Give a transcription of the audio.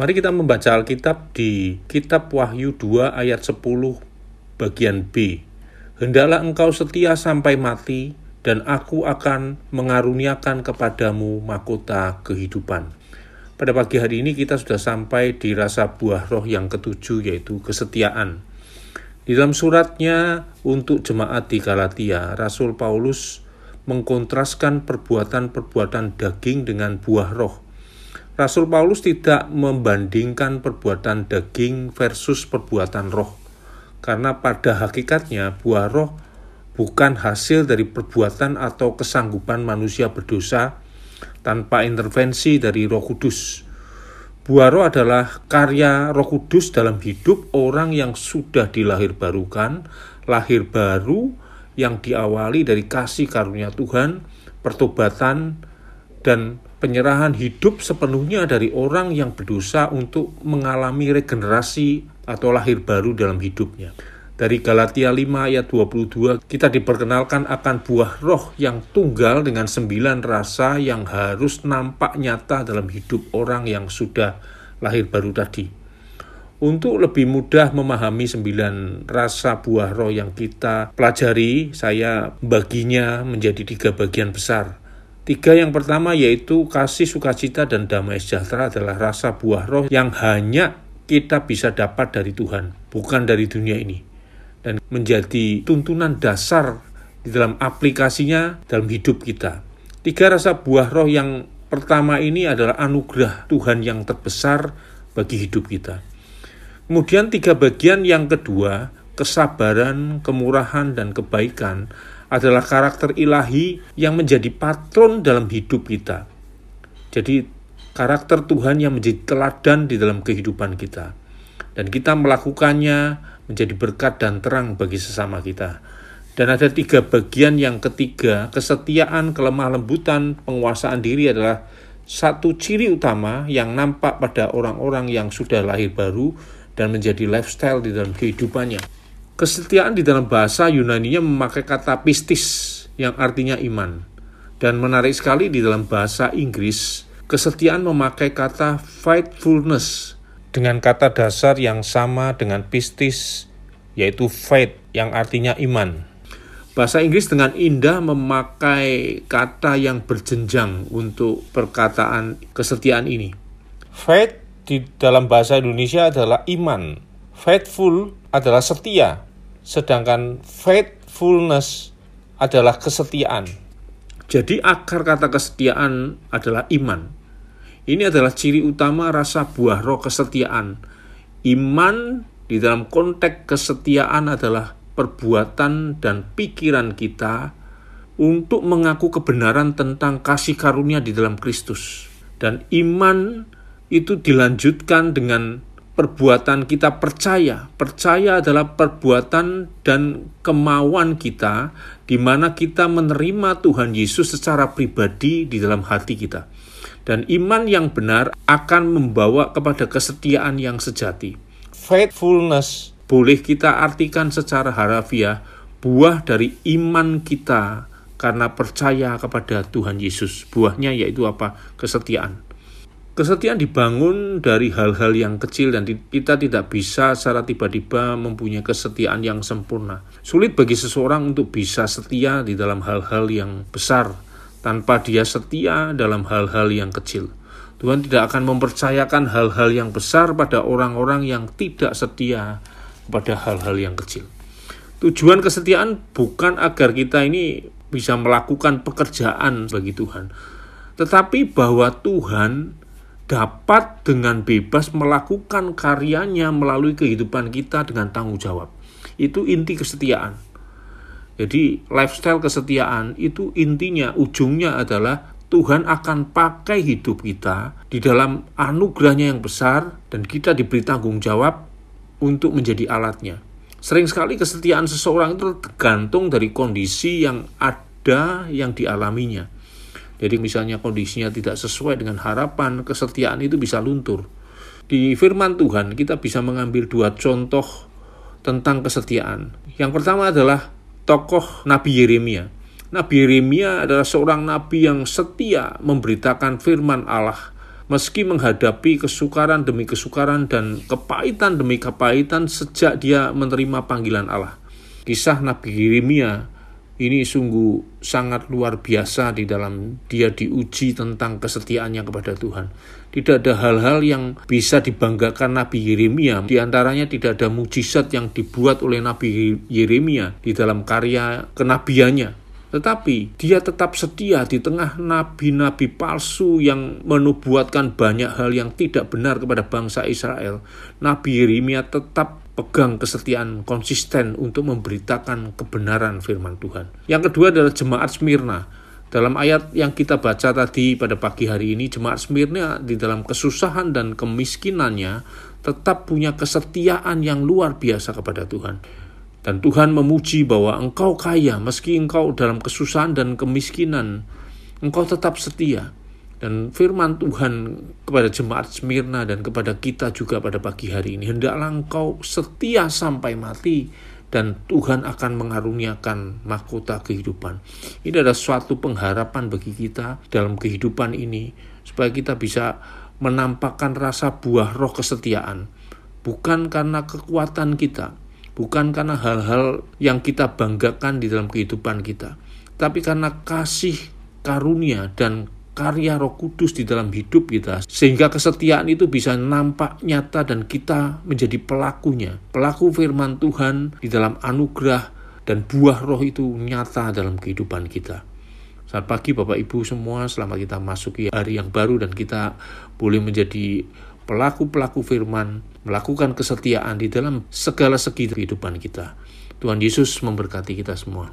Mari kita membaca Alkitab di Kitab Wahyu 2 ayat 10 bagian B. Hendaklah engkau setia sampai mati, dan aku akan mengaruniakan kepadamu mahkota kehidupan. Pada pagi hari ini kita sudah sampai di rasa buah roh yang ketujuh yaitu kesetiaan. Di dalam suratnya untuk jemaat di Galatia, Rasul Paulus mengkontraskan perbuatan-perbuatan daging dengan buah roh. Rasul Paulus tidak membandingkan perbuatan daging versus perbuatan roh, karena pada hakikatnya buah roh bukan hasil dari perbuatan atau kesanggupan manusia berdosa tanpa intervensi dari Roh Kudus. Buah roh adalah karya Roh Kudus dalam hidup orang yang sudah dilahir barukan, lahir baru yang diawali dari kasih karunia Tuhan, pertobatan, dan penyerahan hidup sepenuhnya dari orang yang berdosa untuk mengalami regenerasi atau lahir baru dalam hidupnya. Dari Galatia 5 ayat 22, kita diperkenalkan akan buah roh yang tunggal dengan sembilan rasa yang harus nampak nyata dalam hidup orang yang sudah lahir baru tadi. Untuk lebih mudah memahami sembilan rasa buah roh yang kita pelajari, saya baginya menjadi tiga bagian besar. Tiga yang pertama yaitu kasih sukacita dan damai sejahtera adalah rasa buah roh yang hanya kita bisa dapat dari Tuhan, bukan dari dunia ini dan menjadi tuntunan dasar di dalam aplikasinya dalam hidup kita. Tiga rasa buah roh yang pertama ini adalah anugerah Tuhan yang terbesar bagi hidup kita. Kemudian tiga bagian yang kedua, kesabaran, kemurahan, dan kebaikan adalah karakter ilahi yang menjadi patron dalam hidup kita. Jadi karakter Tuhan yang menjadi teladan di dalam kehidupan kita. Dan kita melakukannya menjadi berkat dan terang bagi sesama kita. Dan ada tiga bagian yang ketiga, kesetiaan, kelemah lembutan, penguasaan diri adalah satu ciri utama yang nampak pada orang-orang yang sudah lahir baru dan menjadi lifestyle di dalam kehidupannya. Kesetiaan di dalam bahasa Yunani-nya memakai kata pistis yang artinya iman. Dan menarik sekali di dalam bahasa Inggris, kesetiaan memakai kata faithfulness dengan kata dasar yang sama dengan pistis, yaitu faith, yang artinya iman. Bahasa Inggris dengan indah memakai kata yang berjenjang untuk perkataan kesetiaan ini. Faith di dalam bahasa Indonesia adalah iman. Faithful adalah setia, sedangkan faithfulness adalah kesetiaan. Jadi akar kata kesetiaan adalah iman. Ini adalah ciri utama rasa buah roh kesetiaan. Iman di dalam konteks kesetiaan adalah perbuatan dan pikiran kita untuk mengaku kebenaran tentang kasih karunia di dalam Kristus. Dan iman itu dilanjutkan dengan perbuatan kita percaya. Percaya adalah perbuatan dan kemauan kita di mana kita menerima Tuhan Yesus secara pribadi di dalam hati kita. Dan iman yang benar akan membawa kepada kesetiaan yang sejati. Faithfulness boleh kita artikan secara harafiah buah dari iman kita karena percaya kepada Tuhan Yesus. Buahnya yaitu apa? Kesetiaan. Kesetiaan dibangun dari hal-hal yang kecil dan kita tidak bisa secara tiba-tiba mempunyai kesetiaan yang sempurna. Sulit bagi seseorang untuk bisa setia di dalam hal-hal yang besar tanpa dia setia dalam hal-hal yang kecil. Tuhan tidak akan mempercayakan hal-hal yang besar pada orang-orang yang tidak setia pada hal-hal yang kecil. Tujuan kesetiaan bukan agar kita ini bisa melakukan pekerjaan bagi Tuhan, tetapi bahwa Tuhan dapat dengan bebas melakukan karyanya melalui kehidupan kita dengan tanggung jawab. Itu inti kesetiaan. Jadi lifestyle kesetiaan itu intinya ujungnya adalah Tuhan akan pakai hidup kita di dalam anugerahnya yang besar dan kita diberi tanggung jawab untuk menjadi alatnya. Sering sekali kesetiaan seseorang itu tergantung dari kondisi yang ada yang dialaminya. Jadi misalnya kondisinya tidak sesuai dengan harapan, kesetiaan itu bisa luntur. Di firman Tuhan kita bisa mengambil dua contoh tentang kesetiaan. Yang pertama adalah tokoh Nabi Yeremia. Nabi Yeremia adalah seorang nabi yang setia memberitakan firman Allah meski menghadapi kesukaran demi kesukaran dan kepahitan demi kepahitan sejak dia menerima panggilan Allah. Kisah Nabi Yeremia ini sungguh sangat luar biasa di dalam dia diuji tentang kesetiaannya kepada Tuhan. Tidak ada hal-hal yang bisa dibanggakan Nabi Yeremia. Di antaranya tidak ada mujizat yang dibuat oleh Nabi Yeremia di dalam karya kenabiannya. Tetapi dia tetap setia di tengah nabi-nabi palsu yang menubuatkan banyak hal yang tidak benar kepada bangsa Israel. Nabi Yeremia tetap pegang kesetiaan konsisten untuk memberitakan kebenaran firman Tuhan. Yang kedua adalah jemaat Smyrna. Dalam ayat yang kita baca tadi pada pagi hari ini, jemaat Smyrna di dalam kesusahan dan kemiskinannya tetap punya kesetiaan yang luar biasa kepada Tuhan. Dan Tuhan memuji bahwa engkau kaya meski engkau dalam kesusahan dan kemiskinan, engkau tetap setia. Dan firman Tuhan kepada jemaat Smyrna dan kepada kita juga pada pagi hari ini, hendaklah engkau setia sampai mati dan Tuhan akan mengaruniakan mahkota kehidupan. Ini adalah suatu pengharapan bagi kita dalam kehidupan ini supaya kita bisa menampakkan rasa buah roh kesetiaan bukan karena kekuatan kita, bukan karena hal-hal yang kita banggakan di dalam kehidupan kita, tapi karena kasih karunia dan karya Roh Kudus di dalam hidup kita, sehingga kesetiaan itu bisa nampak nyata dan kita menjadi pelakunya, pelaku firman Tuhan di dalam anugerah dan buah Roh itu nyata dalam kehidupan kita. Selamat pagi Bapak Ibu semua, selamat kita masuki hari yang baru dan kita boleh menjadi pelaku-pelaku firman, melakukan kesetiaan di dalam segala segi kehidupan kita. Tuhan Yesus memberkati kita semua.